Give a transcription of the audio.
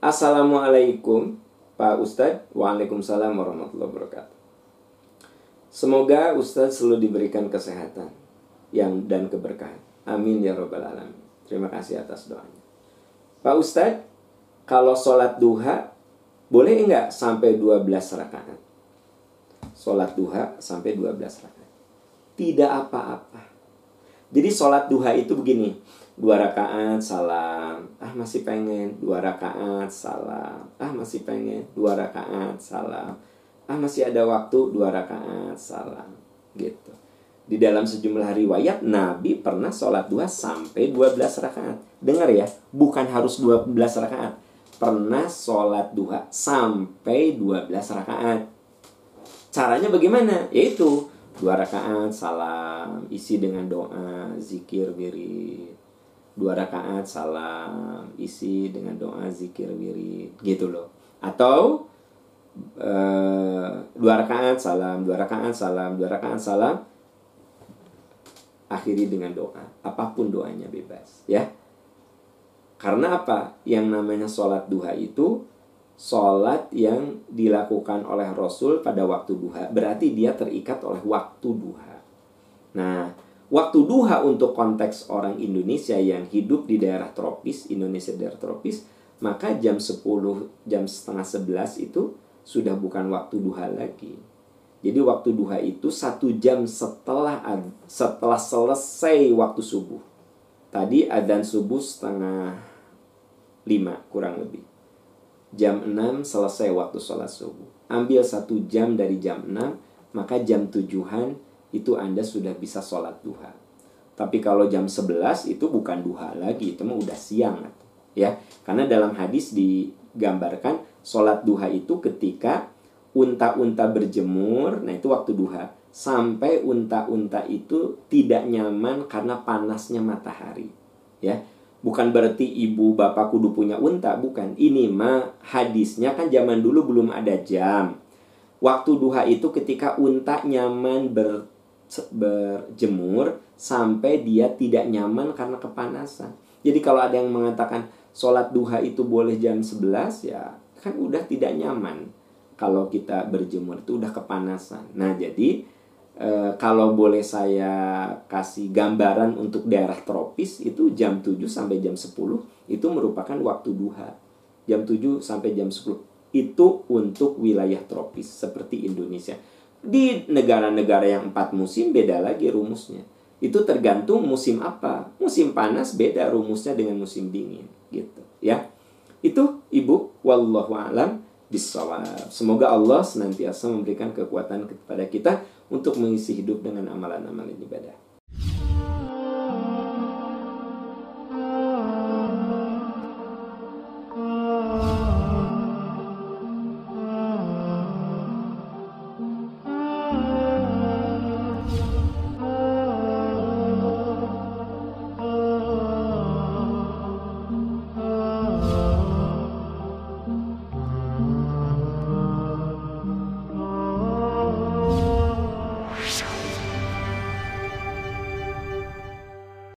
Assalamualaikum Pak Ustadz. Waalaikumsalam warahmatullahi wabarakatuh. Semoga Ustadz selalu diberikan kesehatan yang dan keberkahan. Amin ya robbal alamin. Terima kasih atas doanya. Pak Ustadz Kalau sholat duha Boleh enggak sampai 12 rakaat? Sholat duha sampai 12 rakaat. Tidak apa-apa. Jadi sholat duha itu begini dua rakaat salam. Ah masih pengen. Dua rakaat salam. Ah masih pengen. Dua rakaat salam. Ah masih ada waktu. Dua rakaat salam. Gitu. Di dalam sejumlah riwayat Nabi pernah sholat dua sampai 12 rakaat. Dengar ya bukan harus 12 rakaat. Pernah sholat duha sampai 12 rakaat. Caranya bagaimana? Yaitu dua rakaat salam. Isi dengan doa zikir wirid dua rakaat salam isi dengan doa zikir wirid gitu loh. Atau uh, dua rakaat salam dua rakaat salam dua rakaat salam akhiri dengan doa. Apa pun doanya bebas ya. Karena apa? Yang namanya sholat duha itu sholat yang dilakukan oleh Rasul pada waktu duha berarti dia terikat oleh waktu duha. Nah Waktu duha untuk konteks orang Indonesia yang hidup di daerah tropis, Indonesia daerah tropis, maka jam 10, jam setengah 11 itu sudah bukan waktu duha lagi. Jadi waktu duha itu satu jam setelah setelah selesai waktu subuh. Tadi adzan subuh setengah lima kurang lebih. Jam 6 selesai waktu sholat subuh. Ambil satu jam dari jam 6, maka jam tujuhan itu Anda sudah bisa sholat duha. Tapi kalau jam 11 itu bukan duha lagi, itu mah udah siang. Ya, karena dalam hadis digambarkan sholat duha itu ketika unta-unta berjemur, nah itu waktu duha. Sampai unta-unta itu tidak nyaman karena panasnya matahari. Ya, bukan berarti ibu bapak kudu punya unta, bukan. Ini mah hadisnya kan zaman dulu belum ada jam. Waktu duha itu ketika unta nyaman ber berjemur sampai dia tidak nyaman karena kepanasan. Jadi kalau ada yang mengatakan sholat duha itu boleh jam 11 ya kan udah tidak nyaman kalau kita berjemur itu udah kepanasan. Nah jadi e, kalau boleh saya kasih gambaran untuk daerah tropis itu jam 7 sampai jam 10 itu merupakan waktu duha. Jam 7 sampai jam 10 itu untuk wilayah tropis seperti Indonesia di negara-negara yang empat musim beda lagi rumusnya. Itu tergantung musim apa. Musim panas beda rumusnya dengan musim dingin gitu ya. Itu Ibu wallahu alam bisawab. Semoga Allah senantiasa memberikan kekuatan kepada kita untuk mengisi hidup dengan amalan-amalan ibadah.